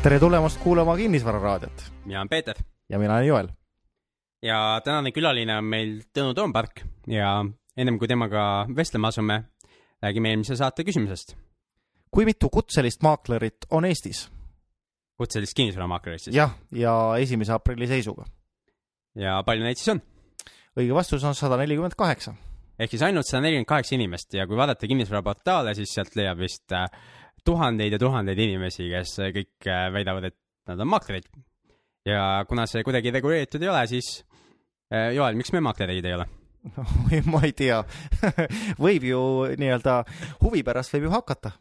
tere tulemast kuulama Kinnisvararaadiot mina olen Peeter ja mina olen Joel. ja tänane külaline on meil Tõnu Toompark ja ennem kui temaga vestlema asume, räägime eelmise saate küsimusest. kui mitu kutselist maaklerit on Eestis? kutselist kinnisvaramaaklerit siis? jah, ja esimese aprilli seisuga. ja palju neid siis on? õige vastus on sada nelikümmend kaheksa. ehk siis ainult sada nelikümmend kaheksa inimest ja kui vaadata kinnisvaraportaale, siis sealt leiab vist äh, tuhandeid ja tuhandeid inimesi, kes kõik äh, väidavad, et nad on maaklerid. ja kuna see kuidagi reguleeritud ei ole, siis äh, Joel, miks me maaklerid ei ole? ma ei tea võib ju nii-öelda huvi pärast võib ju hakata.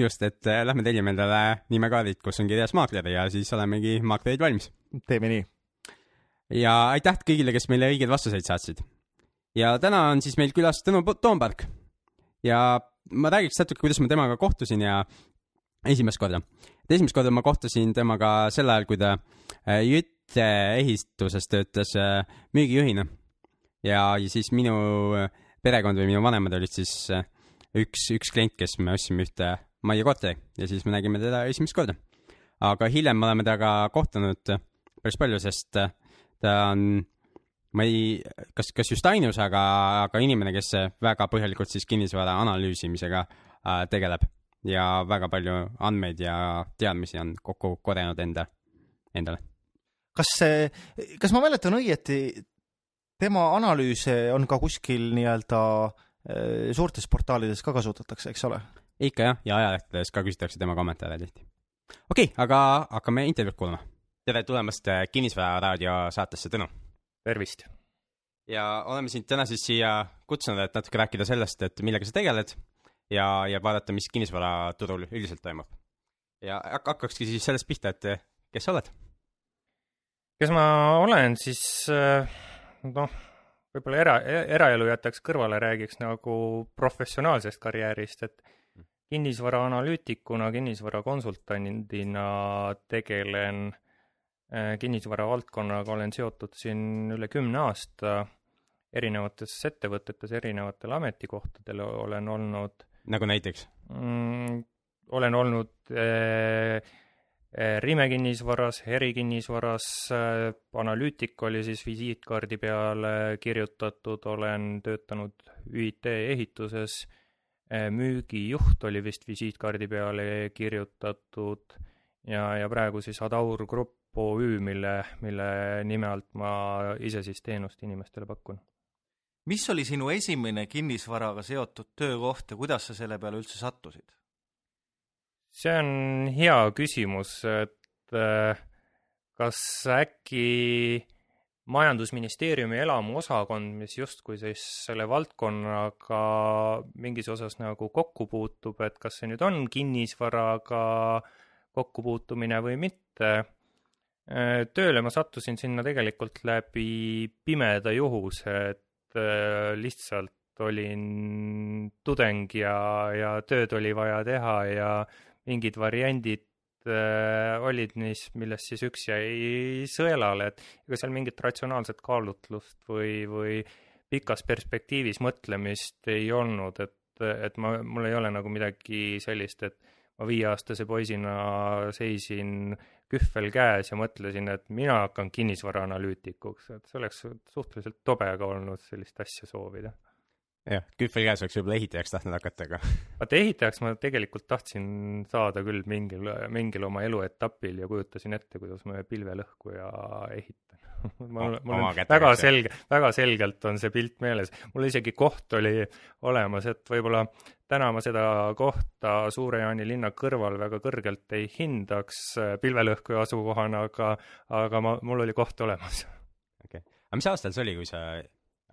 just, et äh, lähme tellime endale nimekaardid, kus on kirjas maakler ja siis olemegi maaklerid valmis. teeme nii. ja aitäh kõigile, kes meile õigeid vastuseid saatsid. ja täna on siis meil külas Tõnu Toompark ja ma räägiks natuke, kuidas ma temaga kohtusin ja esimest korda. et esimest korda ma kohtusin temaga sel ajal, kui ta äh, Jüte ehituses töötas äh, müügijuhina. ja, ja siis minu äh, perekond või minu vanemad olid siis üks, üks klient, kes me ostsime ühte majja korteri ja siis me nägime teda esimest korda. aga hiljem me oleme temaga kohtunud päris palju, sest ta on ma ei, kas, kas just ainus, aga, aga inimene, kes väga põhjalikult siis kinnisvara analüüsimisega äh, tegeleb ja väga palju andmeid ja teadmisi on kokku korjanud enda, endale. kas see, kas ma mäletan õieti, tema analüüse on ka kuskil nii-öelda äh, suurtes portaalides ka kasutatakse, eks ole? ikka jah, ja ajalehtedes ka küsitakse tema kommentaare tihti. okei okay,, aga hakkame intervjuud kuulama. tere tulemast Kinnisvara raadio saatesse, Tõnu tervist! ja oleme sind täna siis siia kutsunud, et natuke rääkida sellest, et millega sa tegeled ja, ja vaadata, mis kinnisvaraturul üldiselt toimub. ja hakkakski siis sellest pihta, et kes sa oled? kes ma olen, siis noh, võib-olla era, eraelu jätaks kõrvale, räägiks nagu professionaalsest karjäärist, et kinnisvaraanalüütikuna, kinnisvarakonsultandina tegelen Äh, kinnisvara valdkonnaga olen seotud siin üle kümne aasta, erinevates ettevõtetes, erinevatel ametikohtadel olen olnud. nagu näiteks mm,? olen olnud äh, äh Rime kinnisvaras, Heri kinnisvaras äh,, analüütik oli siis visiitkaardi peale kirjutatud, olen töötanud ÜIT ehituses äh,, müügijuht oli vist visiitkaardi peale kirjutatud ja, ja praegu siis Adaur Grupp OÜ, mille, mille nime alt ma ise siis teenust inimestele pakun. mis oli sinu esimene kinnisvaraga seotud töökoht ja kuidas sa selle peale üldse sattusid? see on hea küsimus, et äh, kas äkki majandusministeeriumi elamuosakond, mis justkui siis selle valdkonnaga mingis osas nagu kokku puutub, et kas see nüüd on kinnisvaraga kokkupuutumine või mitte tööle ma sattusin sinna tegelikult läbi pimeda juhuse, et äh, lihtsalt olin tudeng ja, ja tööd oli vaja teha ja mingid variandid äh, olid neis, millest siis üks jäi sõelale, et ega seal mingit ratsionaalset kaalutlust või, või pikas perspektiivis mõtlemist ei olnud, et, et ma, mul ei ole nagu midagi sellist, et ma viieaastase poisina seisin kühvel käes ja mõtlesin, et mina hakkan kinnisvaraanalüütikuks, et see oleks suhteliselt tobe ka olnud sellist asja soovida. Jah, kühvel käes oleks võib-olla ehitajaks tahtnud hakata, aga vaata ehitajaks ma tegelikult tahtsin saada küll mingil, mingil oma eluetapil ja kujutasin ette, kuidas ma pilvelõhkuja ehitan mul, mul on väga selge, väga selgelt on see pilt meeles. mul isegi koht oli olemas, et võib-olla täna ma seda kohta Suure-Jaani linna kõrval väga kõrgelt ei hindaks äh, pilvelõhkuja asukohana, aga, aga ma, mul oli koht olemas. okei okay., aga mis aastal see oli, kui sa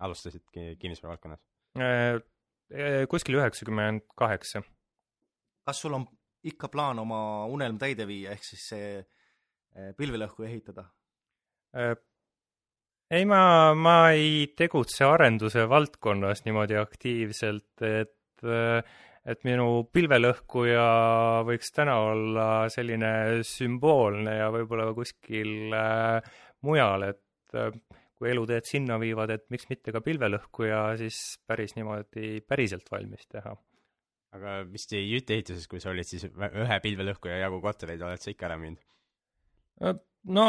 alustasid kinnisvara valdkonnas? Äh, äh, kuskil üheksakümmend kaheksa. kas sul on ikka plaan oma unelm täide viia, ehk siis see pilvelõhkuja ehitada? ei, ma, ma ei tegutse arenduse valdkonnas niimoodi aktiivselt, et et minu pilvelõhkuja võiks täna olla selline sümboolne ja võib-olla kuskil äh, mujal, et äh, kui eluteed sinna viivad, et miks mitte ka pilvelõhkuja siis päris niimoodi päriselt valmis teha. aga vist Jüti ehituses, kui sa olid siis ühe pilvelõhkuja jagu kortereid oled sa ikka ära müünud? no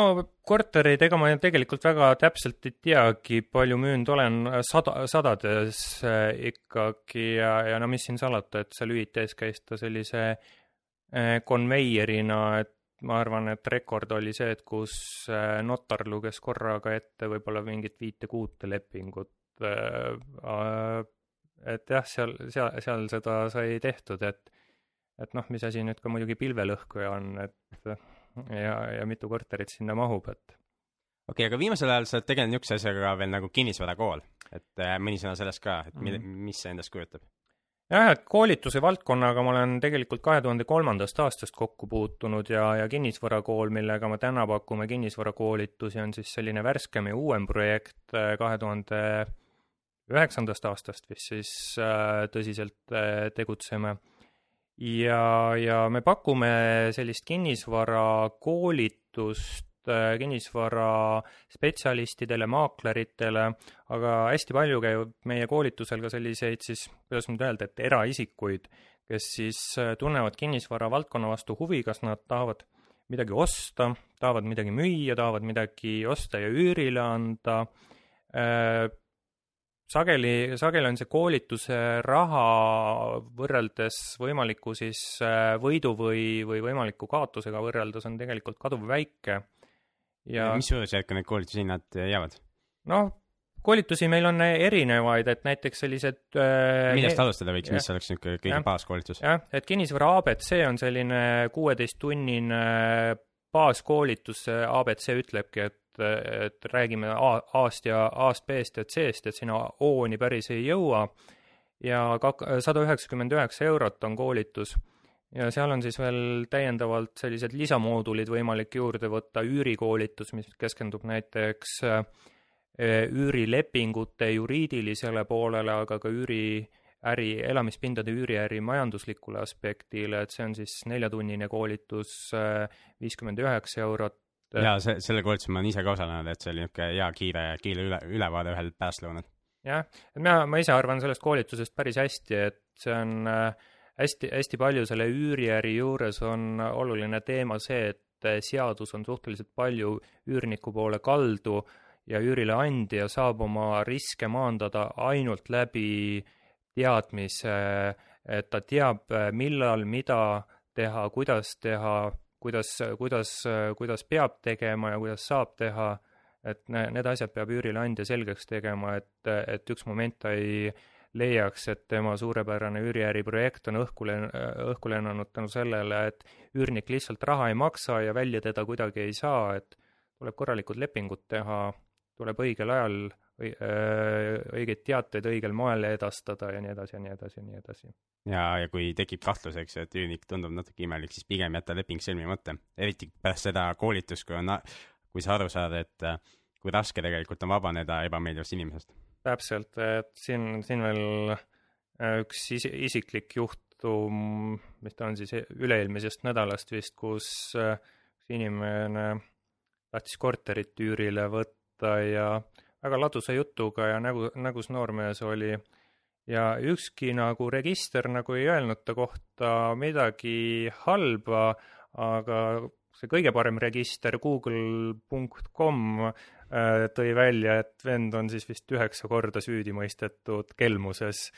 korterid, ega ma tegelikult väga täpselt ei teagi, palju müünud olen, sada, sadades äh, ikkagi ja, ja no mis siin salata, et seal ÜIT-s käis ta sellise äh, konveierina, et ma arvan, et rekord oli see, et kus äh, notar luges korraga ette võib-olla mingit viite-kuute lepingut. et jah, seal, seal, seal seda sai tehtud, et et noh, mis asi nüüd ka muidugi pilvelõhkuja on, et ja, ja mitu korterit sinna mahub, et. okei okay,, aga viimasel ajal sa oled tegelenud niisuguse asjaga veel nagu kinnisvarakool, et äh, mõni sõna sellest ka, et mm., mis see endast kujutab? Jah, et koolituse valdkonnaga ma olen tegelikult kahe tuhande kolmandast aastast kokku puutunud ja, ja kinnisvarakool, millega me täna pakume kinnisvarakoolitusi, on siis selline värskem ja uuem projekt äh, kahe tuhande üheksandast aastast vist siis äh, tõsiselt äh, tegutseme. Ja, ja me pakume sellist kinnisvarakoolitust kinnisvaraspetsialistidele, maakleritele, aga hästi palju käib meie koolitusel ka selliseid siis, kuidas nüüd öelda, et eraisikuid, kes siis äh, tunnevad kinnisvara valdkonna vastu huvi, kas nad tahavad midagi osta, tahavad midagi müüa, tahavad midagi osta ja üürile anda, äh, sageli, sageli on see koolituse raha võrreldes võimaliku siis äh, võidu või, või võimaliku kaotusega võrreldes on tegelikult kaduvväike. Ja mis suurusjärku need koolitushinnad jäävad? noh, koolitusi meil on erinevaid, et näiteks sellised äh, millest alustada võiks, mis oleks niisugune kõige baaskoolitus? jah, et kinnisvara abc on selline kuueteisttunnine baaskoolitus, abc ütlebki, et et räägime A-st ja A-st, B-st ja C-st, et sinna O-ni päris ei jõua ja kak-, sada üheksakümmend üheksa eurot on koolitus. Ja seal on siis veel täiendavalt sellised lisamoodulid võimalik juurde võtta, üürikoolitus, mis keskendub näiteks äh, üürilepingute juriidilisele poolele, aga ka üüriäri, elamispindade üüriäri majanduslikule aspektile, et see on siis neljatunnine koolitus, äh, viiskümmend üheksa eurot, jaa, see, selle koolitusel ma olen ise ka osalenud, et see oli niisugune hea kiire, kiire üle, ülevaade ühel pärastlõunal. jah, et mina, ma ise arvan sellest koolitusest päris hästi, et see on äh, hästi, hästi palju selle üüriäri juures on oluline teema see, et äh, seadus on suhteliselt palju üürniku poole kaldu ja üürileandja saab oma riske maandada ainult läbi teadmise, et ta teab, äh, millal, mida teha, kuidas teha, kuidas, kuidas, kuidas peab tegema ja kuidas saab teha, et need asjad peab üürileandja selgeks tegema, et, et üks moment ta ei leiaks, et tema suurepärane üüriäri projekt on õhku len-, õhku lennanud tänu sellele, et üürnik lihtsalt raha ei maksa ja välja teda kuidagi ei saa, et tuleb korralikud lepingud teha, tuleb õigel ajal õigeid teateid õigel moel edastada ja nii edasi ja nii edasi ja nii edasi. ja, ja kui tekib kahtlus, eks ju, et üürnik tundub natuke imelik, siis pigem jätta leping sõlmimata, eriti pärast seda koolitust, kui on, kui sa aru saad, et äh, kui raske tegelikult on vabaneda ebameeldivast inimesest. Täpselt, et siin, siin veel äh, üks is isiklik juhtum, mis ta on siis üle-eelmisest nädalast vist, kus üks äh, inimene tahtis korterit üürile võtta ja väga ladusa jutuga ja nägu, nägus noormees oli. Ja ükski nagu register nagu ei öelnud ta kohta midagi halba, aga see kõige parem register, google.com tõi välja, et vend on siis vist üheksa korda süüdi mõistetud kelmuses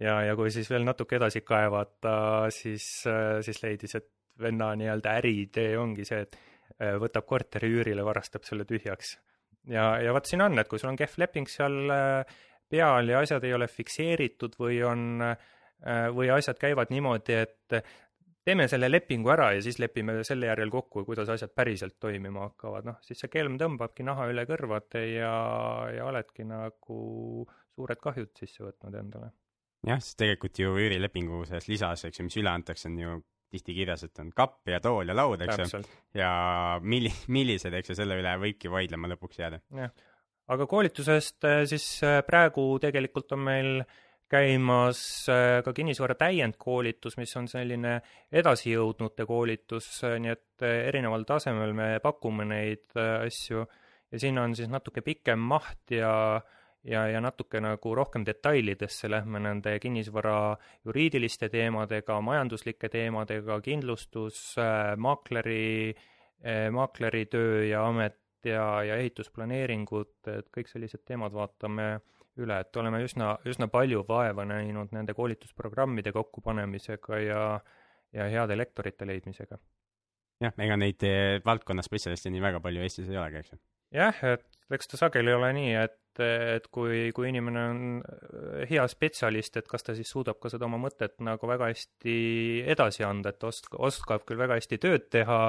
ja, ja kui siis veel natuke edasi kaevata, siis, äh, siis leidis, et venna nii-öelda äriidee ongi see, et äh, võtab korteri üürile, varastab selle tühjaks. Ja, ja vot siin on, et kui sul on kehv leping seal äh, peal ja asjad ei ole fikseeritud või on, äh, või asjad käivad niimoodi, et teeme selle lepingu ära ja siis lepime selle järel kokku, kuidas asjad päriselt toimima hakkavad, noh, siis see kelm tõmbabki naha üle kõrvade ja, ja oledki nagu suured kahjud sisse võtnud endale. jah, sest tegelikult ju üürilepingu selles lisas, eks ju, mis üle antakse, on ju tihti kirjas, et on kapp ja tool ja laud, eks ju. ja milli-, millised, eks ju, selle üle võibki vaidlema lõpuks jääda. jah, aga koolitusest äh, siis äh, praegu tegelikult on meil käimas äh, ka kinnisvara täiendkoolitus, mis on selline edasijõudnute koolitus, nii et erineval tasemel me pakume neid asju. Ja siin on siis natuke pikem maht ja äh, ja, ja natuke nagu rohkem detailidesse lähme nende kinnisvara juriidiliste teemadega, majanduslike teemadega, kindlustus, makleri eh, maakleritöö ja amet ja, ja ehitusplaneeringud, et kõik sellised teemad vaatame üle, et oleme üsna, üsna palju vaeva näinud nende koolitusprogrammide kokkupanemisega ja, ja heade lektorite leidmisega. jah, ega neid eh, valdkonna spetsialiste nii väga palju Eestis ei olegi, eks ju? jah, et eks ta sageli ole nii, et, et kui, kui inimene on hea spetsialist, et kas ta siis suudab ka seda oma mõtet nagu väga hästi edasi anda, et osk-, oskab küll väga hästi tööd teha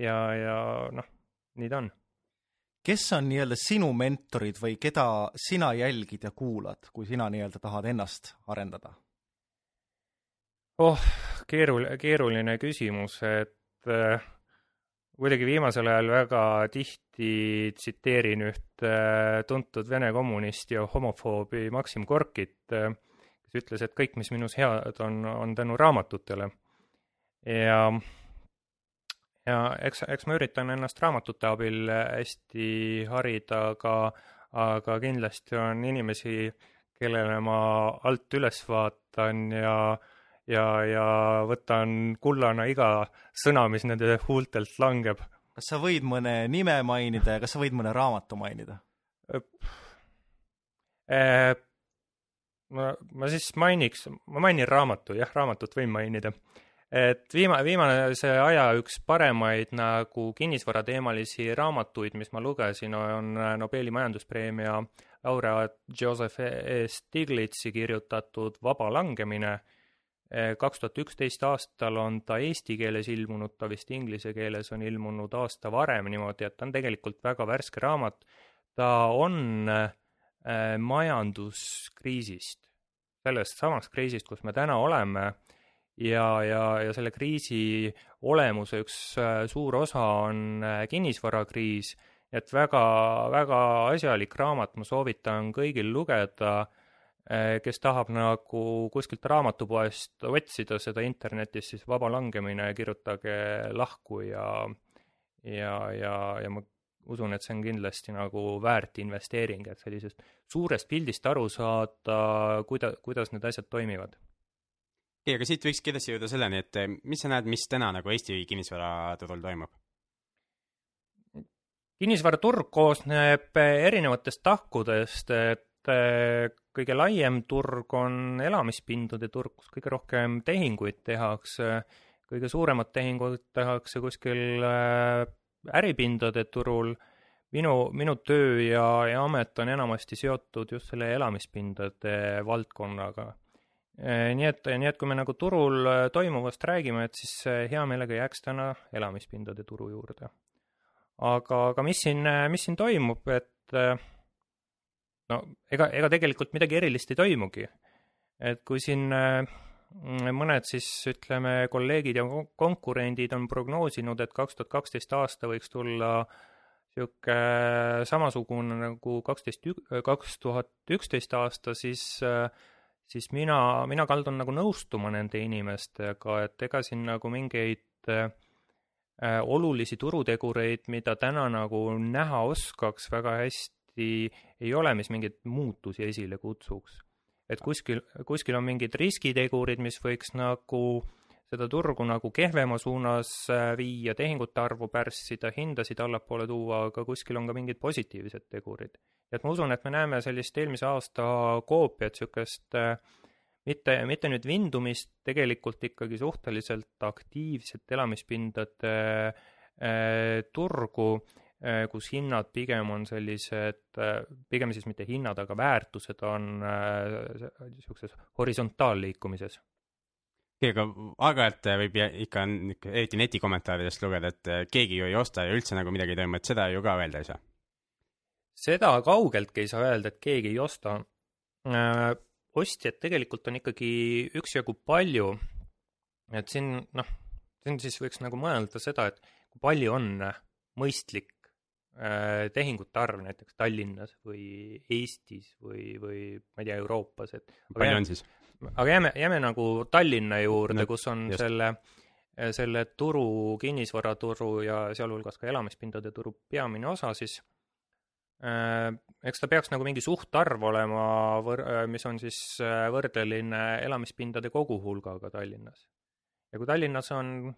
ja, ja noh, nii ta on kes on nii-öelda sinu mentorid või keda sina jälgid ja kuulad, kui sina nii-öelda tahad ennast arendada? oh, keerul-, keeruline küsimus, et äh, kuidagi viimasel ajal väga tihti tsiteerin ühte äh, tuntud vene kommunisti ja homofoobi Maksim Gorkit äh,, kes ütles, et kõik, mis minus head on, on tänu raamatutele. ja ja eks, eks ma üritan ennast raamatute abil hästi harida, aga, aga kindlasti on inimesi, kellele ma alt üles vaatan ja, ja, ja võtan kullana iga sõna, mis nende huultelt langeb. kas sa võid mõne nime mainida ja kas sa võid mõne raamatu mainida? ma, ma siis mainiks, ma mainin raamatu, jah, raamatut võin mainida et viima-, viimase aja üks paremaid nagu kinnisvarateemalisi raamatuid, mis ma lugesin, on Nobeli majanduspreemia laureaat Joseph E. Stiglitzi kirjutatud Vaba langemine. kaks tuhat üksteist aastal on ta eesti keeles ilmunud, ta vist inglise keeles on ilmunud aasta varem niimoodi, et ta on tegelikult väga värske raamat. ta on äh, majanduskriisist, sellest samast kriisist, kus me täna oleme ja, ja, ja selle kriisi olemuse üks äh, suur osa on äh, kinnisvarakriis, et väga, väga asjalik raamat, ma soovitan kõigil lugeda, äh, kes tahab nagu kuskilt raamatupoest otsida seda internetis, siis Vaba langemine, kirjutage lahku ja ja, ja, ja ma usun, et see on kindlasti nagu väärt investeering, et sellisest suurest pildist aru saada, kuida-, kuidas need asjad toimivad ei, aga siit võikski edasi jõuda selleni, et eh, mis sa näed, mis täna nagu Eesti kinnisvaraturul toimub? kinnisvaraturg koosneb erinevatest tahkudest, et eh, kõige laiem turg on elamispindade turg, kus kõige rohkem tehinguid tehakse, kõige suuremad tehingud tehakse kuskil eh, äripindade turul, minu, minu töö ja, ja amet on enamasti seotud just selle elamispindade valdkonnaga nii et, nii et kui me nagu turul äh, toimuvast räägime, et siis äh, hea meelega jääks täna elamispindade turu juurde. aga, aga mis siin, mis siin toimub, et no ega, ega tegelikult midagi erilist ei toimugi. et kui siin mõned siis ütleme, kolleegid ja konkurendid on prognoosinud, et kaks tuhat kaksteist aasta võiks tulla niisugune samasugune nagu kaksteist, kaks tuhat üksteist aasta, siis äh, siis mina, mina kaldun nagu nõustuma nende inimestega, et ega siin nagu mingeid äh, olulisi turutegureid, mida täna nagu näha oskaks väga hästi, ei ole, mis mingeid muutusi esile kutsuks. et kuskil, kuskil on mingid riskitegurid, mis võiks nagu seda turgu nagu kehvema suunas äh, viia, tehingute arvu pärssida, hindasid allapoole tuua, aga kuskil on ka mingid positiivsed tegurid et ma usun, et me näeme sellist eelmise aasta koopiat, niisugust äh, mitte, mitte nüüd vindumist, tegelikult ikkagi suhteliselt aktiivset elamispindade äh, turgu äh,, kus hinnad pigem on sellised pigem siis mitte hinnad, aga väärtused on niisuguses horisontaalliikumises. Aga aeg-ajalt võib ikka, eriti netikommentaaridest lugeda, et keegi ju ei osta ja üldse nagu midagi ei toimu, et seda ju ka öelda ei saa seda kaugeltki ei saa öelda, et keegi ei osta. Äh, ostjaid tegelikult on ikkagi üksjagu palju. et siin noh, siin siis võiks nagu mõelda seda, et kui palju on mõistlik äh, tehingute arv näiteks Tallinnas või Eestis või, või ma ei tea, Euroopas, et palju on siis? aga jääme, jääme nagu Tallinna juurde no,, kus on just. selle, selle turu, kinnisvaraturu ja sealhulgas ka elamispindade turu peamine osa, siis eks ta peaks nagu mingi suhtarv olema, äh, mis on siis äh, võrdeline elamispindade koguhulgaga Tallinnas. ja kui Tallinnas on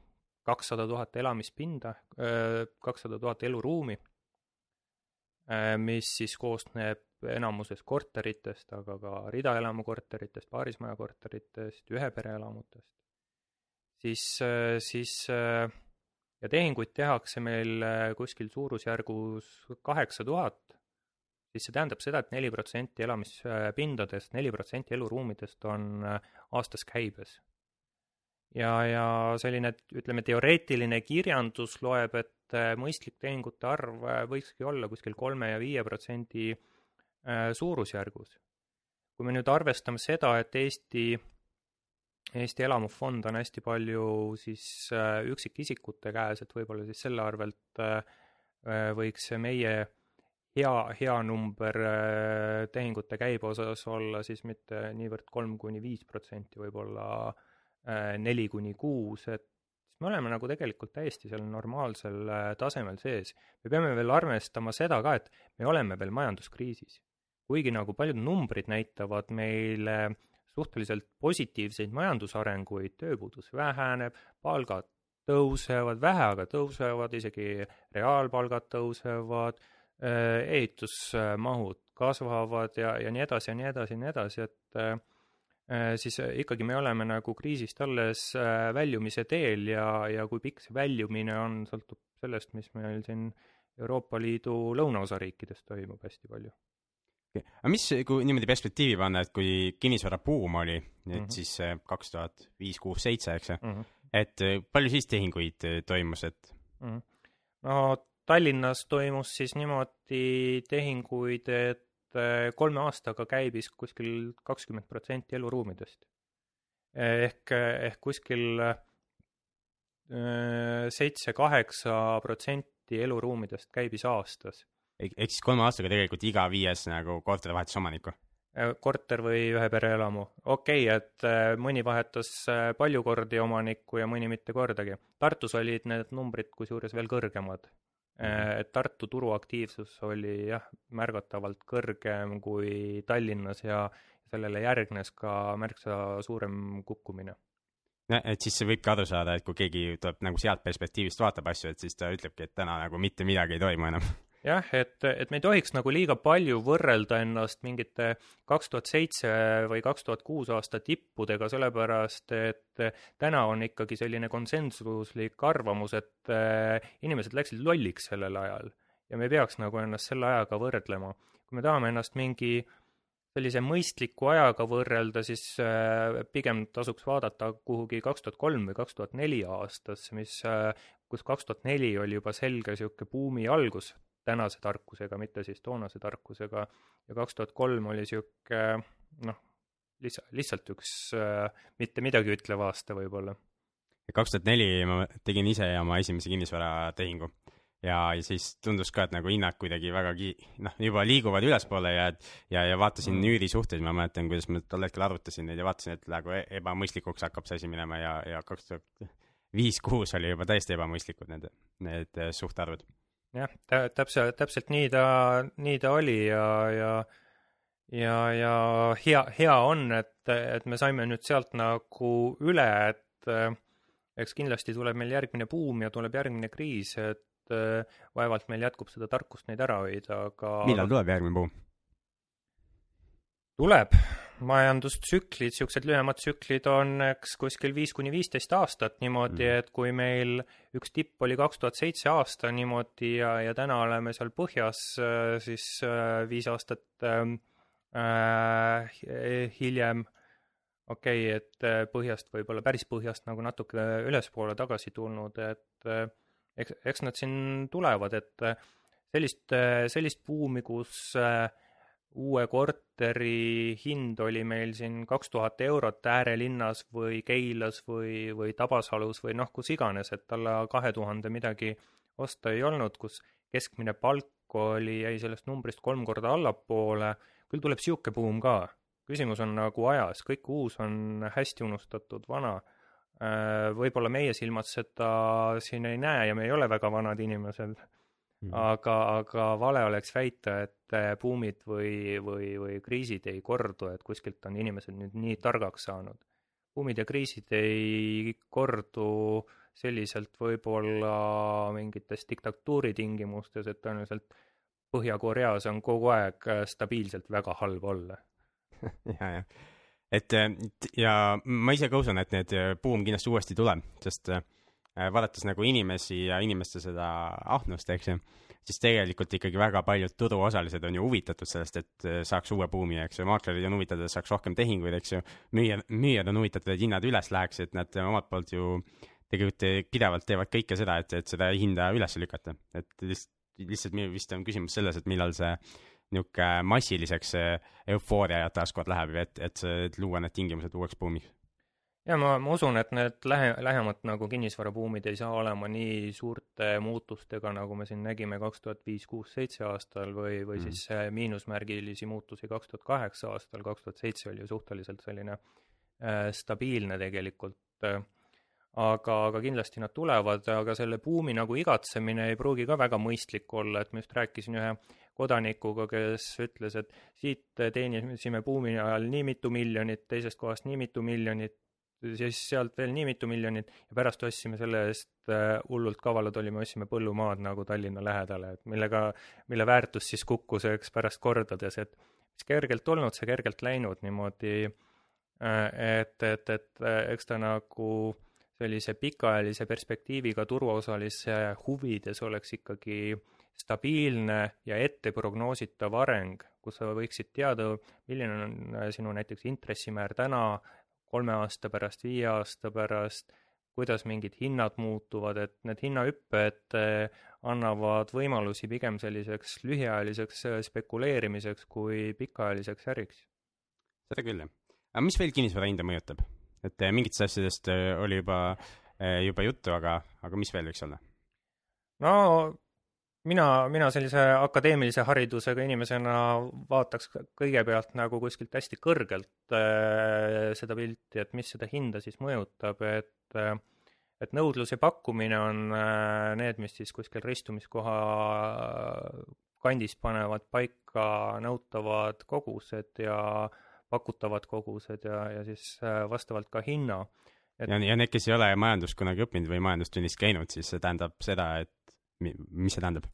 kakssada tuhat elamispinda, kakssada tuhat eluruumi, mis siis koosneb enamuses korteritest, aga ka ridaelamukorteritest, paarismajakorteritest, ühe pere elamutest, siis, siis ja tehinguid tehakse meil kuskil suurusjärgus kaheksa tuhat, siis see tähendab seda et, et neli protsenti elamispindadest, neli protsenti eluruumidest on aastas käibes. ja, ja selline, ütleme, teoreetiline kirjandus loeb, et mõistlik tehingute arv võikski olla kuskil kolme ja viie protsendi Äh, suurusjärgus. kui me nüüd arvestame seda, et Eesti, Eesti elamufond on hästi palju siis äh, üksikisikute käes, et võib-olla siis selle arvelt äh, võiks see meie hea, hea number tehingute käibe osas olla siis mitte niivõrd kolm kuni viis protsenti, võib-olla neli kuni kuus, et siis me oleme nagu tegelikult täiesti seal normaalsel tasemel sees. me peame veel arvestama seda ka, et me oleme veel majanduskriisis kuigi nagu paljud numbrid näitavad meile suhteliselt positiivseid majandusarenguid, tööpuudus väheneb, palgad tõusevad, vähe aga tõusevad, isegi reaalpalgad tõusevad, äh, ehitusmahud kasvavad ja, ja nii edasi ja nii edasi ja nii edasi, et äh, siis ikkagi me oleme nagu kriisist alles äh, väljumise teel ja, ja kui pikk see väljumine on, sõltub sellest, mis meil siin Euroopa Liidu lõunaosa riikides toimub hästi palju aga mis, kui niimoodi perspektiivi panna, et kui kinnisvarabuum oli, et mm -hmm. siis kaks tuhat viis, kuus, seitse, eks ju mm, -hmm. et äh, palju siis tehinguid äh, toimus, et mm? -hmm. no Tallinnas toimus siis niimoodi tehinguid, et kolme aastaga käibis kuskil kakskümmend protsenti eluruumidest. ehk, ehk kuskil seitse-kaheksa protsenti eluruumidest käibis aastas ehk siis kolme aastaga tegelikult iga viies nagu korteri vahetas omanikku? Äh, korter või ühe pereelamu. okei okay,, et äh, mõni vahetas äh, palju kordi omanikku ja mõni mitte kordagi. Tartus olid need numbrid kusjuures veel kõrgemad. Mhm. et Tartu turuaktiivsus oli jah, märgatavalt kõrgem kui Tallinnas ja sellele järgnes ka märksa suurem kukkumine no et siis võibki aru saada, et kui keegi tuleb nagu sealt perspektiivist vaatab asju, et siis ta ütlebki, et täna nagu mitte midagi ei toimu enam jah, et, et me ei tohiks nagu liiga palju võrrelda ennast mingite kaks tuhat seitse või kaks tuhat kuus aasta tippudega, sellepärast et täna on ikkagi selline konsensuslik arvamus, et eh, inimesed läksid lolliks sellel ajal ja me ei peaks nagu ennast selle ajaga võrdlema. kui me tahame ennast mingi sellise mõistliku ajaga võrrelda, siis eh, pigem tasuks vaadata kuhugi kaks tuhat kolm või kaks tuhat neli aastasse, mis, eh, kus kaks tuhat neli oli juba selge niisugune buumi algus tänase tarkusega, mitte siis toonase tarkusega, ja kaks tuhat kolm oli niisugune noh, lihtsalt, lihtsalt üks äh, mitte midagi ütlev aasta võib-olla. kaks tuhat neli ma tegin ise oma esimese kinnisvaratehingu ja, ja siis tundus ka, et nagu hinnad kuidagi väga ki-, noh, juba liiguvad ülespoole ja, ja, ja vaatasin mm. üürisuhteid, ma mäletan, kuidas ma tol hetkel arvutasin neid ja vaatasin, et nagu e-, ebamõistlikuks hakkab see asi minema ja, ja kaks tuhat viis, kuus oli juba täiesti ebamõistlikud need, need suhtarvud jah, täpselt, täpselt nii ta, nii ta oli ja, ja ja, ja hea, hea on, et, et me saime nüüd sealt nagu üle, et eh, eks kindlasti tuleb meil järgmine buum ja tuleb järgmine kriis, et eh, vaevalt meil jätkub seda tarkust neid ära hoida, aga millal tuleb järgmine buum? tuleb, majandustsüklid, niisugused lühemad tsüklid on eks kuskil viis kuni viisteist aastat niimoodi mm., et kui meil üks tipp oli kaks tuhat seitse aasta niimoodi ja, ja täna oleme seal põhjas, siis äh, viis aastat ähm, äh, hiljem okei okay,, et äh, põhjast võib-olla päris põhjast nagu natuke ülespoole tagasi tulnud, et äh, eks, eks nad siin tulevad, et sellist, sellist buumi, kus äh, uue korteri hind oli meil siin kaks tuhat eurot äärelinnas või Keilas või, või Tabasalus või noh, kus iganes, et alla kahe tuhande midagi osta ei olnud, kus keskmine palk oli, jäi sellest numbrist kolm korda allapoole, küll tuleb niisugune buum ka. küsimus on nagu ajas, kõik uus on hästi unustatud vana. Äh, võib-olla meie silmad seda siin ei näe ja me ei ole väga vanad inimesed Mm. aga, aga vale oleks väita, et äh, buumid või, või, või kriisid ei kordu, et kuskilt on inimesed nüüd nii targaks saanud. buumid ja kriisid ei kordu selliselt võib-olla mingites diktatuuri tingimustes, et tõenäoliselt Põhja-Koreas on kogu aeg äh, stabiilselt väga halb olla. ja, jah. et ja ma ise ka usun, et need buum kindlasti uuesti tuleb, sest vaadates nagu inimesi ja inimeste seda ahnust, eks ju siis tegelikult ikkagi väga paljud turuosalised on ju huvitatud sellest, et äh, saaks uue buumi, eks ju, maaklerid on huvitatud, et saaks rohkem tehinguid, eks ju, müüjad, müüjad on huvitatud, et hinnad üles läheks, et nad omalt poolt ju tegelikult pidevalt teevad kõike seda, et, et seda hinda üles lükata, et lihtsalt, lihtsalt vist on küsimus selles, et millal see niisugune massiliseks eufooria taaskord läheb, et, et, et luua need tingimused uueks buumiks ja ma, ma usun, et need lähe-, lähemad nagu kinnisvarabuumid ei saa olema nii suurte muutustega, nagu me siin nägime kaks tuhat viis, kuus, seitse aastal või, või mm. siis miinusmärgilisi muutusi kaks tuhat kaheksa aastal, kaks tuhat seitse oli ju suhteliselt selline äh, stabiilne tegelikult äh,. aga, aga kindlasti nad tulevad, aga selle buumi nagu igatsemine ei pruugi ka väga mõistlik olla, et ma just rääkisin ühe kodanikuga, kes ütles, et siit teenisime buumi ajal nii mitu miljonit, teisest kohast nii mitu miljonit, siis sealt veel nii mitu miljonit ja pärast ostsime selle eest äh, hullult kavalad olime, ostsime põllumaad nagu Tallinna lähedale, et millega, mille väärtus siis kukkus eks pärast kordades, et mis kergelt tulnud, see kergelt läinud niimoodi, äh, et, et, et äh, eks ta nagu sellise pikaajalise perspektiiviga turuosalise huvides oleks ikkagi stabiilne ja etteprognoositav areng, kus sa võiksid teada, milline on sinu näiteks intressimäär täna, kolme aasta pärast, viie aasta pärast, kuidas mingid hinnad muutuvad, et need hinnahüpped eh, annavad võimalusi pigem selliseks lühiajaliseks eh, spekuleerimiseks kui pikaajaliseks äriks. seda küll, jah. aga mis veel kinnisvara hinda mõjutab? et eh, mingitest asjadest oli juba, juba juttu, aga, aga mis veel võiks olla? no mina, mina sellise akadeemilise haridusega inimesena vaataks kõigepealt nagu kuskilt hästi kõrgelt äh, seda pilti, et mis seda hinda siis mõjutab, et äh, et nõudlus ja pakkumine on äh, need, mis siis kuskil ristumiskoha kandis panevad paika nõutavad kogused ja pakutavad kogused ja, ja siis äh, vastavalt ka hinna. Et... ja, ja need, kes ei ole majandust kunagi õppinud või majandustunnis käinud, siis see tähendab seda, et mis see tähendab?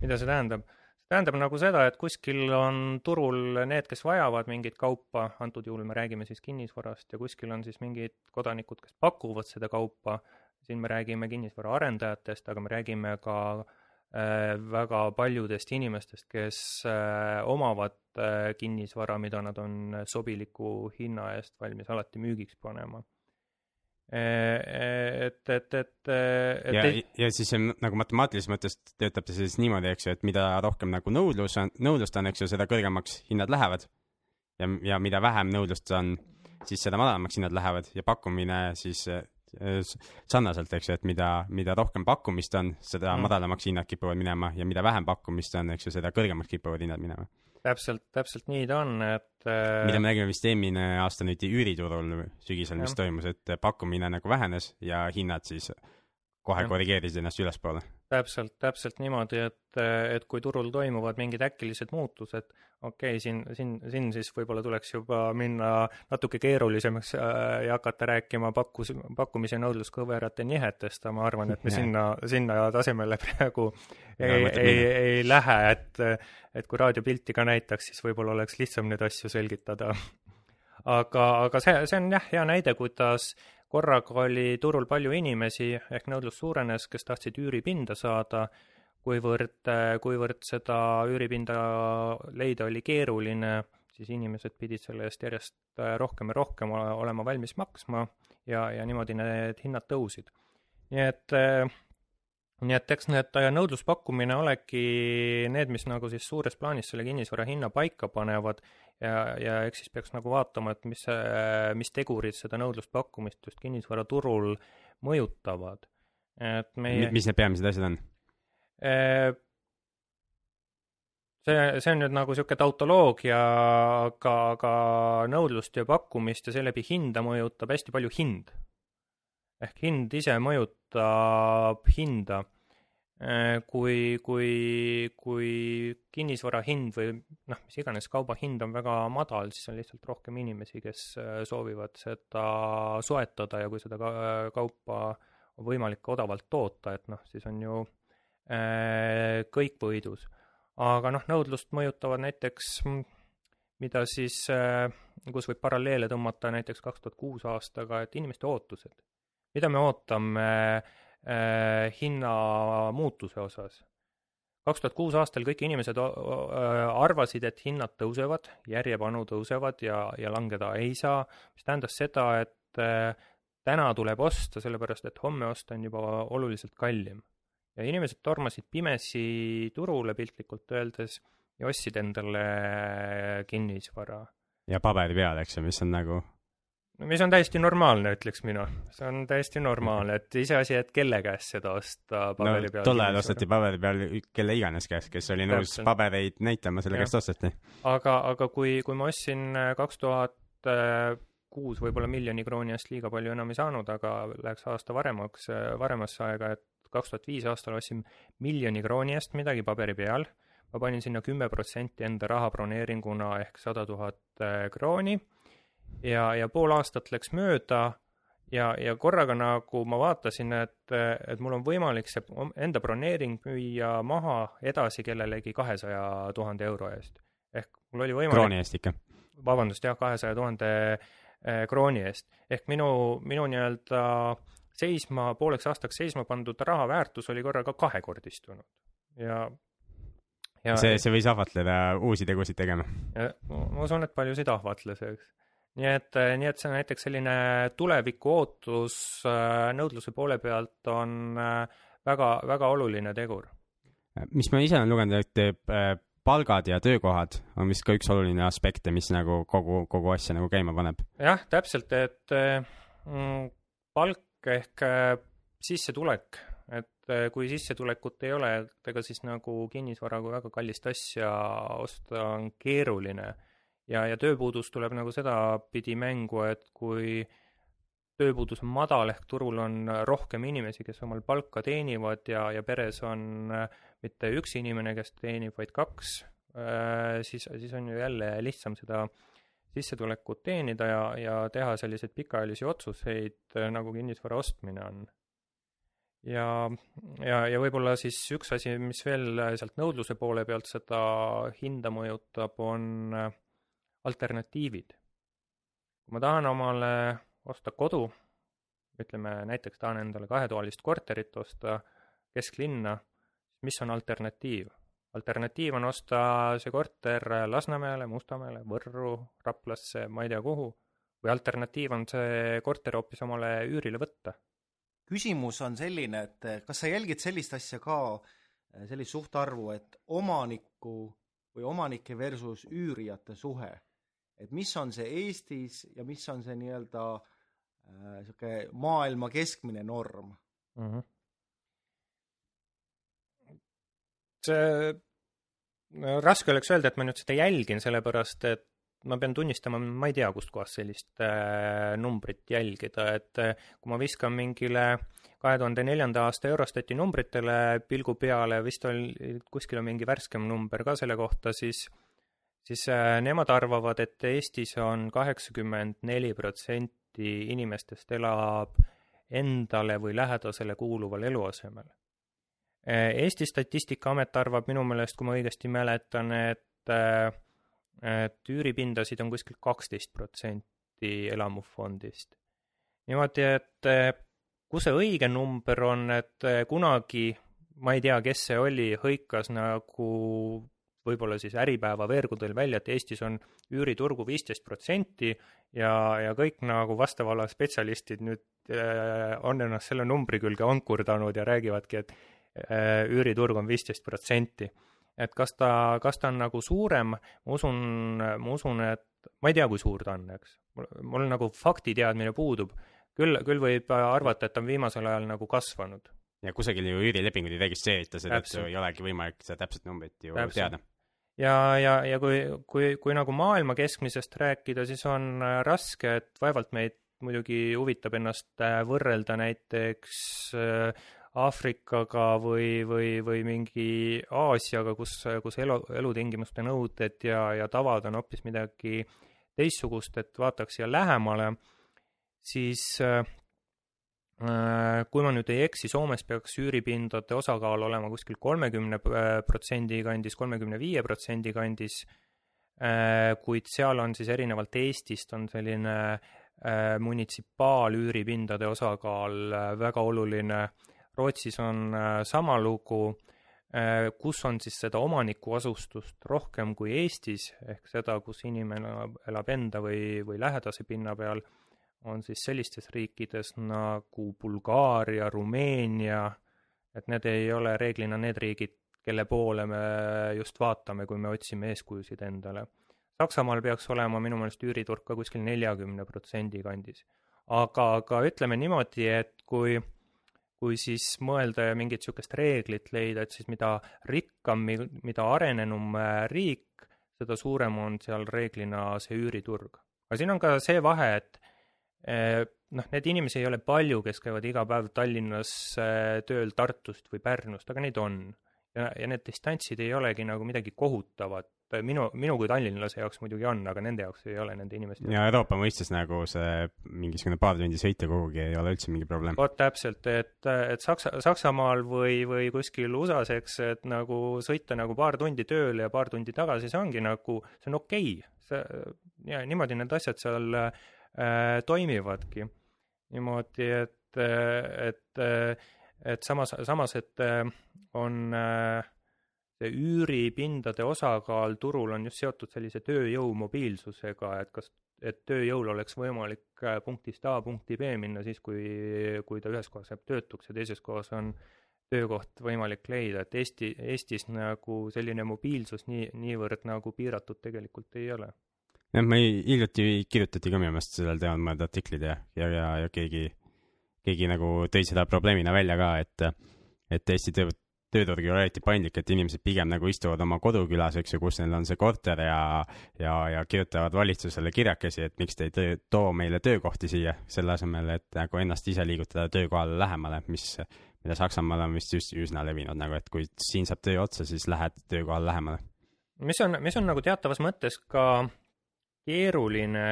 mida see tähendab? see tähendab nagu seda, et kuskil on turul need, kes vajavad mingit kaupa, antud juhul me räägime siis kinnisvarast, ja kuskil on siis mingid kodanikud, kes pakuvad seda kaupa, siin me räägime kinnisvaraarendajatest, aga me räägime ka äh, väga paljudest inimestest, kes äh, omavad äh, kinnisvara, mida nad on sobiliku hinna eest valmis alati müügiks panema et, et, et, et ja ei..., ja siis nagu matemaatilises mõttes töötab see siis niimoodi, eks ju, et mida rohkem nagu nõudlus on, nõudlust on, eks ju, seda kõrgemaks hinnad lähevad. ja, ja mida vähem nõudlust on, siis seda madalamaks hinnad lähevad ja pakkumine siis sarnaselt, eks ju, et mida, mida rohkem pakkumist on, seda mm. madalamaks hinnad kipuvad minema ja mida vähem pakkumist on, eks ju, seda kõrgemaks kipuvad hinnad minema täpselt, täpselt nii ta on, et äh, mida me nägime vist eelmine aasta nüüd üüriturul sügisel, mis toimus, et pakkumine nagu vähenes ja hinnad siis kohe korrigeerisid ennast ülespoole. täpselt, täpselt niimoodi, et, et kui turul toimuvad mingid äkilised muutused, okei okay,, siin, siin, siin siis võib-olla tuleks juba minna natuke keerulisemaks äh, ja hakata rääkima pakkus, pakkumise nõudluskõverate nihetest, aga ma arvan, et me sinna, sinna tasemele praegu ei, ei, ei lähe, et et kui raadiopilti ka näitaks, siis võib-olla oleks lihtsam neid asju selgitada. aga, aga see, see on jah, hea näide, kuidas korraga oli turul palju inimesi ehk nõudlus suurenes, kes tahtsid üüripinda saada, kuivõrd, kuivõrd seda üüripinda leida oli keeruline, siis inimesed pidid selle eest järjest rohkem ja rohkem olema valmis maksma ja, ja niimoodi need hinnad tõusid. nii et nii et eks need nõudluspakkumine olegi need, mis nagu siis suures plaanis selle kinnisvara hinna paika panevad ja, ja eks siis peaks nagu vaatama, et mis, mis tegurid seda nõudluspakkumist just kinnisvaraturul mõjutavad. et meie mis need peamised asjad on? See, see on nüüd nagu niisugune tautoloogia, aga, aga nõudlust ja pakkumist ja seeläbi hinda mõjutab hästi palju hind ehk hind ise mõjutab hinda. Kui, kui, kui kinnisvara hind või noh, mis iganes kauba hind on väga madal, siis on lihtsalt rohkem inimesi, kes soovivad seda soetada ja kui seda kaupa võimalik odavalt toota, et noh, siis on ju kõik võidus. aga noh, nõudlust mõjutavad näiteks, mida siis äh,, kus võib paralleele tõmmata näiteks kaks tuhat kuus aastaga, et inimeste ootused. mida me ootame äh, hinnamuutuse osas? kaks tuhat kuus aastal kõik inimesed arvasid, et hinnad tõusevad, järjepanu tõusevad ja, ja langeda ei saa, mis tähendas seda, et äh, täna tuleb osta, sellepärast et homme osta on juba oluliselt kallim. Ja inimesed tormasid pimesi turule piltlikult öeldes ja ostsid endale kinnisvara. ja paberi peal, eks ju, mis on nagu no mis on täiesti normaalne, ütleks mina. see on täiesti normaalne, et iseasi, et kelle käest seda osta paberi no, peal. tol ajal osteti paberi peal kelle iganes käest, kes oli nõus pabereid näitama, selle käest osteti. aga, aga kui, kui ma ostsin äh, kaks tuhat kuus võib-olla miljoni krooni eest liiga palju enam ei saanud, aga läheks aasta varemaks, äh, varemasse aega, et kaks tuhat viis aastal ostsin miljoni krooni eest midagi paberi peal, ma panin sinna kümme protsenti enda raha broneeringuna ehk sada tuhat äh, krooni ja, ja pool aastat läks mööda ja, ja korraga nagu ma vaatasin, et, et mul on võimalik see enda broneering müüa maha edasi kellelegi kahesaja tuhande euro eest. ehk mul oli võimalik krooni eest ikka? vabandust, jah, kahesaja tuhande eh, krooni eest. ehk minu, minu nii-öelda seisma, pooleks aastaks seisma pandud raha väärtus oli korraga kahekordistunud ja ja see, see võis ahvatleda uusi tegusid tegema? ma usun, et paljusid ahvatles, eks nii et, äh, nii et see näiteks selline tuleviku ootus äh, nõudluse poole pealt on äh, väga, väga oluline tegur. mis ma ise olen lugenud, et palgad ja töökohad on vist ka üks oluline aspekte, mis nagu kogu, kogu asja nagu käima paneb. jah, täpselt, et mm, palk ehk sissetulek, et kui sissetulekut ei ole, et ega siis nagu kinnisvara kui väga kallist asja osta on keeruline. Ja, ja tööpuudus tuleb nagu sedapidi mängu, et kui tööpuudus on madal ehk turul on rohkem inimesi, kes omal palka teenivad ja, ja peres on äh, mitte üks inimene, kes teenib, vaid kaks, äh, siis, siis on ju jälle lihtsam seda sissetulekut teenida ja, ja teha selliseid pikaajalisi otsuseid, äh, nagu kinnisvara ostmine on. ja, ja, ja võib-olla siis üks asi, mis veel sealt nõudluse poole pealt seda hinda mõjutab, on äh, alternatiivid. kui ma tahan omale osta kodu, ütleme näiteks tahan endale kahetoalist korterit osta kesklinna, mis on alternatiiv? Alternatiiv on osta see korter Lasnamäele, Mustamäele, Võrru, Raplasse, ma ei tea kuhu, või alternatiiv on see korter hoopis omale üürile võtta. küsimus on selline, et kas sa jälgid sellist asja ka, sellist suhtarvu, et omaniku või omanike versus üürijate suhe et mis on see Eestis ja mis on see nii-öelda niisugune äh, maailma keskmine norm mm. -hmm. See no, raske oleks öelda, et ma nüüd seda jälgin, sellepärast et ma pean tunnistama, ma ei tea, kustkohast sellist äh, numbrit jälgida, et äh, kui ma viskan mingile kahe tuhande neljanda aasta Eurostati numbritele pilgu peale, vist oli, kuskil on mingi värskem number ka selle kohta, siis äh, siis äh, nemad arvavad, et Eestis on kaheksakümmend neli protsenti inimestest elab endale või lähedasele kuuluval eluasemel. Äh, Eesti Statistikaamet arvab minu meelest, kui ma õigesti mäletan, et äh, et üüripindasid on kuskil kaksteist protsenti elamufondist. niimoodi, et kus see õige number on, et kunagi ma ei tea, kes see oli, hõikas nagu võib-olla siis Äripäeva veergudel välja, et Eestis on üüriturgu viisteist protsenti ja, ja kõik nagu vastava ala spetsialistid nüüd on ennast selle numbri külge ankurdanud ja räägivadki, et üüriturg on viisteist protsenti. et kas ta, kas ta on nagu suurem, ma usun, ma usun, et ma ei tea, kui suur ta on, eks. mul nagu faktiteadmine puudub. küll, küll võib arvata, et ta on viimasel ajal nagu kasvanud ja kusagil ju üürilepinguid ei registreerita, seetõttu ei olegi võimalik seda täpset numbrit ju täpselt. teada. ja, ja, ja kui, kui, kui nagu maailma keskmisest rääkida, siis on äh, raske, et vaevalt meid muidugi huvitab ennast äh, võrrelda näiteks äh, Aafrikaga või, või, või mingi Aasiaga, kus, kus elu, elutingimuste nõuded ja, ja tavad on hoopis midagi teistsugust, et vaataks siia lähemale, siis kui ma nüüd ei eksi, Soomes peaks üüripindade osakaal olema kuskil kolmekümne protsendi kandis, kolmekümne viie protsendi kandis, kuid seal on siis erinevalt Eestist, on selline munitsipaalüüripindade osakaal väga oluline, Rootsis on sama lugu, kus on siis seda omanikuasustust rohkem kui Eestis, ehk seda, kus inimene elab, elab enda või, või lähedase pinna peal on siis sellistes riikides nagu Bulgaaria, Rumeenia, et need ei ole reeglina need riigid, kelle poole me just vaatame, kui me otsime eeskujusid endale. Saksamaal peaks olema minu meelest üüriturg ka kuskil neljakümne protsendi kandis. aga, aga ütleme niimoodi, et kui, kui siis mõelda ja mingit niisugust reeglit leida, et siis mida rikkam, mida arenenum riik, seda suurem on seal reeglina see üüriturg. aga siin on ka see vahe, et Eh, noh, neid inimesi ei ole palju, kes käivad iga päev Tallinnas eh, tööl Tartust või Pärnust, aga neid on. ja, ja need distantsid ei olegi nagu midagi kohutavat, minu, minu kui tallinlase jaoks muidugi on, aga nende jaoks ei ole nende inimeste ja Euroopa mõistes nagu see mingisugune paar tundi sõita kuhugi ei ole üldse mingi probleem. vot täpselt, et, et Saksa, Saksamaal või, või kuskil USA-s, eks, et nagu sõita nagu paar tundi tööle ja paar tundi tagasi, see ongi nagu, see on okei. Okay.. see, ja niimoodi need asjad seal äh, Äh, toimivadki. Niimoodi, et, et, et samas, samas, et äh, on äh, see üüripindade osakaal turul on just seotud sellise tööjõu mobiilsusega, et kas, et tööjõul oleks võimalik punktist A punkti B minna siis, kui, kui ta ühes kohas jääb töötuks ja teises kohas on töökoht võimalik leida, et Eesti, Eestis nagu selline mobiilsus nii, niivõrd nagu piiratud tegelikult ei ole. Jah, ma ei, hiljuti kirjutati ka minu meelest sellel teemal mõned artiklid ja, ja, ja, ja keegi, keegi nagu tõi seda probleemina välja ka, et, et Eesti töö, tööturg ei ole eriti paindlik, et inimesed pigem nagu istuvad oma kodukülas, eks ju, kus neil on see korter ja, ja, ja kirjutavad valitsusele kirjakesi, et miks te ei töö, too meile töökohti siia, selle asemel, et nagu ennast ise liigutada töökohale lähemale, mis, mida Saksamaal on vist just üsna levinud nagu, et kui siin saab töö otsa, siis lähed töökohale lähemale. mis on, mis on nagu teatavas mõttes ka keeruline,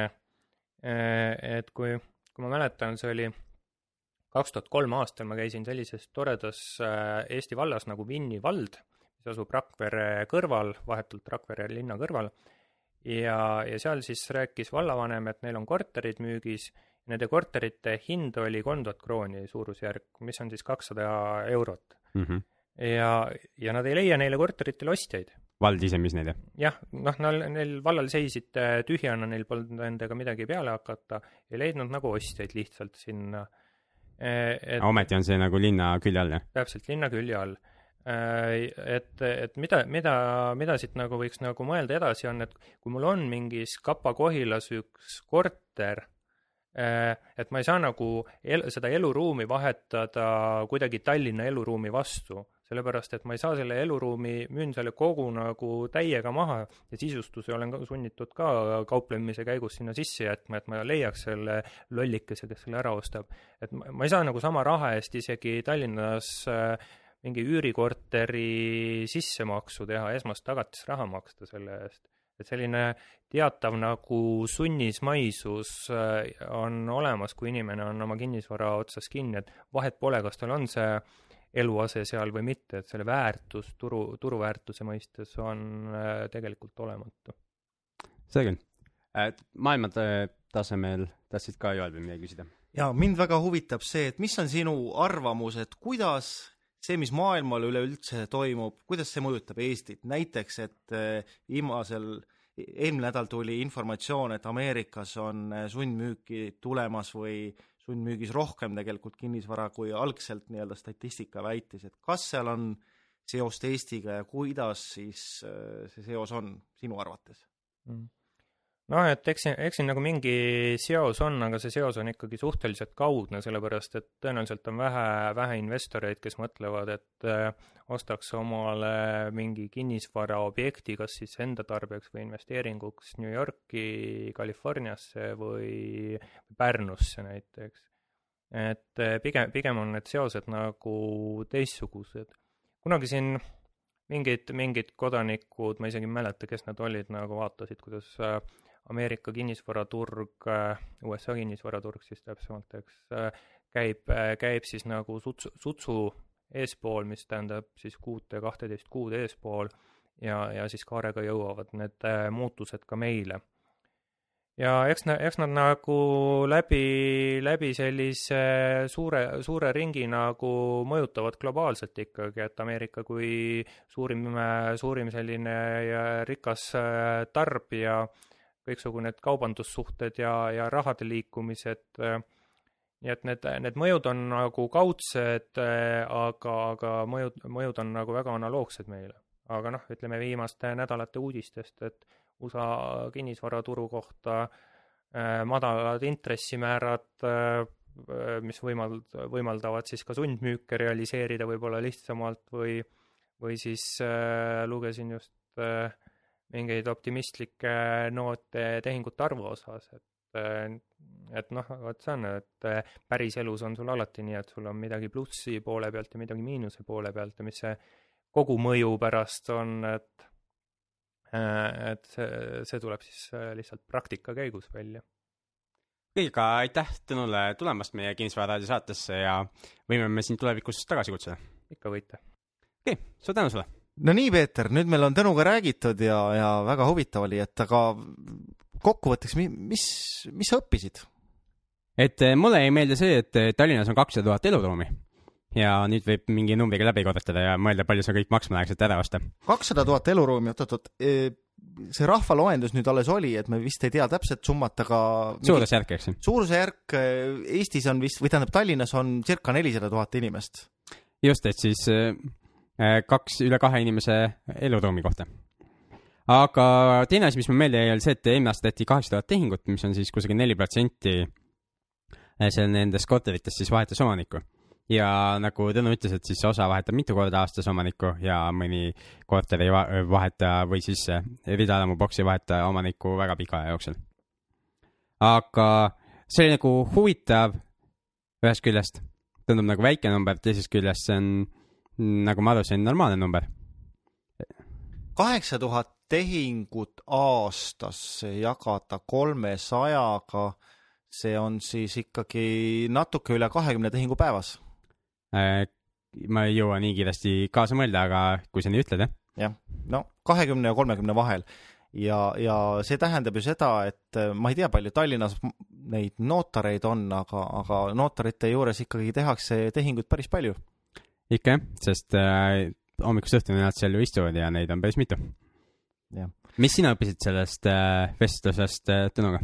eh, et kui, kui ma mäletan, see oli kaks tuhat kolm aastal ma käisin sellises toredas eh, Eesti vallas nagu Vinni vald, mis asub Rakvere kõrval, vahetult Rakvere linna kõrval, ja, ja seal siis rääkis vallavanem, et neil on korterid müügis, nende korterite hind oli kolm tuhat krooni suurusjärk, mis on siis kakssada eurot mm. -hmm. ja, ja nad ei leia neile korteritele ostjaid vald ise müüs neid, jah? jah, noh, neil, neil vallal seisid äh, tühjana, neil polnud nendega midagi peale hakata, ei leidnud nagu ostjaid lihtsalt sinna äh, et.... ometi on see nagu linna külje all, jah? täpselt, linna külje all. Äh, et, et mida, mida, mida siit nagu võiks nagu mõelda edasi, on, et kui mul on mingis Kapa-Kohilas üks korter, et ma ei saa nagu el-, seda eluruumi vahetada kuidagi Tallinna eluruumi vastu sellepärast et ma ei saa selle eluruumi, müün selle kogu nagu täiega maha ja sisustuse olen ka sunnitud ka kauplemise käigus sinna sisse jätma, et ma leiaks selle lollikese, kes selle ära ostab. et ma, ma ei saa nagu sama raha eest isegi Tallinnas äh, mingi üürikorteri sissemaksu teha, esmast tagatisraha maksta selle eest. et selline teatav nagu sunnismaisus äh, on olemas, kui inimene on oma kinnisvara otsas kinni, et vahet pole, kas tal on see eluase seal või mitte, et selle väärtus turu, turuväärtuse mõistes on äh, tegelikult olematu. selge. maailma tasemel tahtsid ka Joel veel midagi küsida? jaa, mind väga huvitab see, et mis on sinu arvamus, et kuidas see, mis maailmal üleüldse toimub, kuidas see mõjutab Eestit, näiteks et äh, viimasel eelmine nädal tuli informatsioon, et Ameerikas on äh, sundmüüki tulemas või sundmüügis rohkem tegelikult kinnisvara, kui algselt nii-öelda statistika väitis, et kas seal on seost Eestiga ja kuidas siis äh, see seos on sinu arvates mm.? Noh, et eks eks siin nagu mingi seos on, aga see seos on ikkagi suhteliselt kaudne, sellepärast et tõenäoliselt on vähe, vähe investoreid, kes mõtlevad, et äh, ostaks omale mingi kinnisvaraobjekti, kas siis enda tarbeks või investeeringuks New Yorki, Californiasse või Pärnusse näiteks. et äh, pigem, pigem on need seosed nagu teistsugused. kunagi siin mingid, mingid kodanikud, ma isegi ei mäleta, kes nad olid, nagu vaatasid, kuidas äh, Ameerika kinnisvaraturg, USA kinnisvaraturg siis täpsemalt, eks, käib, käib siis nagu sutsu, sutsu eespool, mis tähendab siis kuute, kahteteist kuud eespool ja, ja siis kaarega jõuavad need äh, muutused ka meile. Ja eks eks nad nagu läbi, läbi sellise suure, suure ringi nagu mõjutavad globaalselt ikkagi, et Ameerika kui suurim, suurim selline ja rikas äh, tarbija, kõiksugu need kaubandussuhted ja, ja rahade liikumised, nii et need, need mõjud on nagu kaudsed, aga, aga mõjud, mõjud on nagu väga analoogsed meile. aga noh, ütleme viimaste nädalate uudistest, et USA kinnisvaraturu kohta äh, madalad intressimäärad äh,, mis võimald-, võimaldavad siis ka sundmüüke realiseerida võib-olla lihtsamalt või, või siis äh, lugesin just äh, mingeid optimistlikke noote tehingute arvu osas, et äh, et noh, vot see on, et äh, päriselus on sul alati nii, et sul on midagi plussi poole pealt ja midagi miinuse poole pealt ja mis see kogumõju pärast on, et äh, et see, see tuleb siis lihtsalt praktika käigus välja. kõigiga aitäh Tõnule tulemast meie Kinnisvararaadio saatesse ja võime me sind tulevikus tagasi kutsuda. ikka võite. okei okay,, suur tänu sulle. No nii, Peeter, nüüd meil on Tõnuga räägitud ja, ja väga huvitav oli, et aga kokkuvõtteks, mis, mis sa õppisid? et eh, mulle jäi meelde see, et eh, Tallinnas on kakssada tuhat eluruumi ja nüüd võib mingi numbriga läbi korrutada ja mõelda, palju see kõik maksma läheks, et ära osta. kakssada tuhat eluruumi, oot-oot, see rahvaloendus nüüd alles oli, et me vist ei tea täpset summat, aga mingi- suurusjärk, eks ju. suurusjärk eh, Eestis on vist, või tähendab Tallinnas on circa nelisada tuhat inimest. just, et siis eh, eh, kaks, üle kahe inimese eluruumi kohta. aga teine asi, mis mul meelde jäi, oli see, et eelmine aasta tehti kaheksa tuhat tehingut, mis on siis kusagil neli protsenti seal nendest korteritest siis vahetas omanikku. ja nagu Tõnu ütles, et siis osa vahetab mitu korda aastas omanikku ja mõni korter ei va- vaheta või siis eh, ridaelamu boks ei vaheta omanikku väga pika aja jooksul. aga see oli nagu huvitav ühest küljest, tundub nagu väike number, teisest küljest see on, nagu ma aru sain, normaalne number. kaheksa tuhat tehingut aastas jagada kolmesajaga, see on siis ikkagi natuke üle kahekümne tehingu päevas. Äh, ma ei jõua nii kiiresti kaasa mõelda, aga kui sa nii ütled, jah. jah, no kahekümne ja kolmekümne vahel ja, ja see tähendab ju seda, et äh, ma ei tea, palju Tallinnas neid notareid on, aga, aga notarite juures ikkagi tehakse tehinguid päris palju. Ikka jah, sest äh, hommikust õhtuni nad seal ju istuvad ja neid on päris mitu. Mis sina õppisid sellest äh, vestlusest äh, Tõnuga?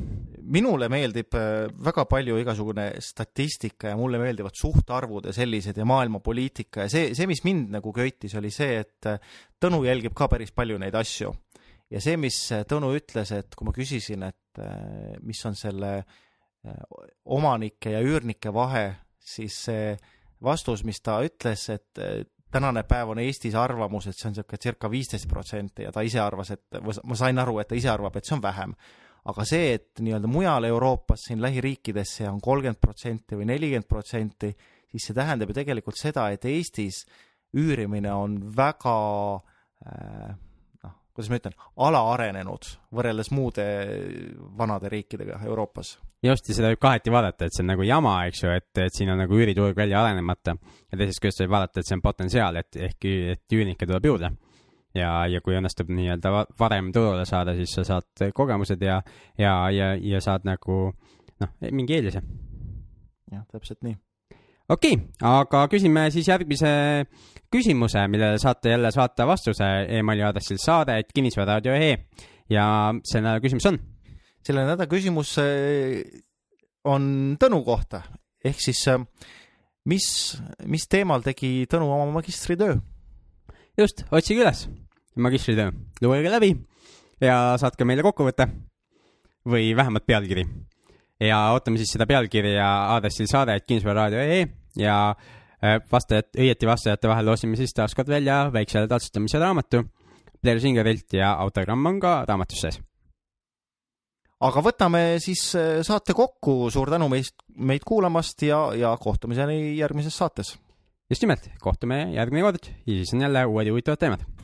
minule meeldib äh, väga palju igasugune statistika ja mulle meeldivad suhtarvud ja sellised ja maailmapoliitika ja see, see, mis mind nagu köitis, oli see, et äh, Tõnu jälgib ka päris palju neid asju. ja see, mis äh, Tõnu ütles, et kui ma küsisin, et äh, mis on selle äh, omanike ja üürnike vahe, siis see vastus, mis ta ütles, et tänane päev on Eestis arvamus, et see on niisugune circa viisteist protsenti ja ta ise arvas, et ma sain aru, et ta ise arvab, et see on vähem aga see, et nii-öelda mujal Euroopas siin lähiriikides see on kolmkümmend protsenti või nelikümmend protsenti, siis see tähendab ju tegelikult seda, et Eestis üürimine on väga äh, noh, kuidas ma ütlen, alaarenenud võrreldes muude vanade riikidega Euroopas. just, ja seda võib kaheti vaadata, et see on nagu jama, eks ju, et, et siin on nagu üüriturg välja arenemata ja teisest küljest võib vaadata, et see on potentsiaal, et ehk, et üürnikke tuleb juurde. ja, ja kui õnnestub nii-öelda va- varem turule saada, siis sa saad kogemused ja, ja, ja, ja saad nagu noh, mingi eelise. jah, täpselt nii. okei okay,, aga küsime siis järgmise küsimuse, millele saate jälle saata vastuse emaili aadressil saade, et kinnisvararaadio.ee ja selle küsimus on selle nädala küsimus äh, on Tõnu kohta ehk siis äh, mis, mis teemal tegi Tõnu oma magistritöö? just, otsige üles magistritöö, lugege läbi ja saatke meile kokkuvõte või vähemalt pealkiri. ja ootame siis seda pealkirja aadressil saade, et kinnisvararaadio.ee ja äh, vastajad, õieti vastajate vahel loosime siis taaskord välja väikse taltsustamise raamatu Blair Singerilt ja autogramm on ka raamatus sees. Aga võtame siis äh, saate kokku, suur tänu meist, meid kuulamast ja, ja kohtumiseni järgmises saates. Just nimelt, kohtume järgmine kord. Ja siis on jälle uued huvitavad teemad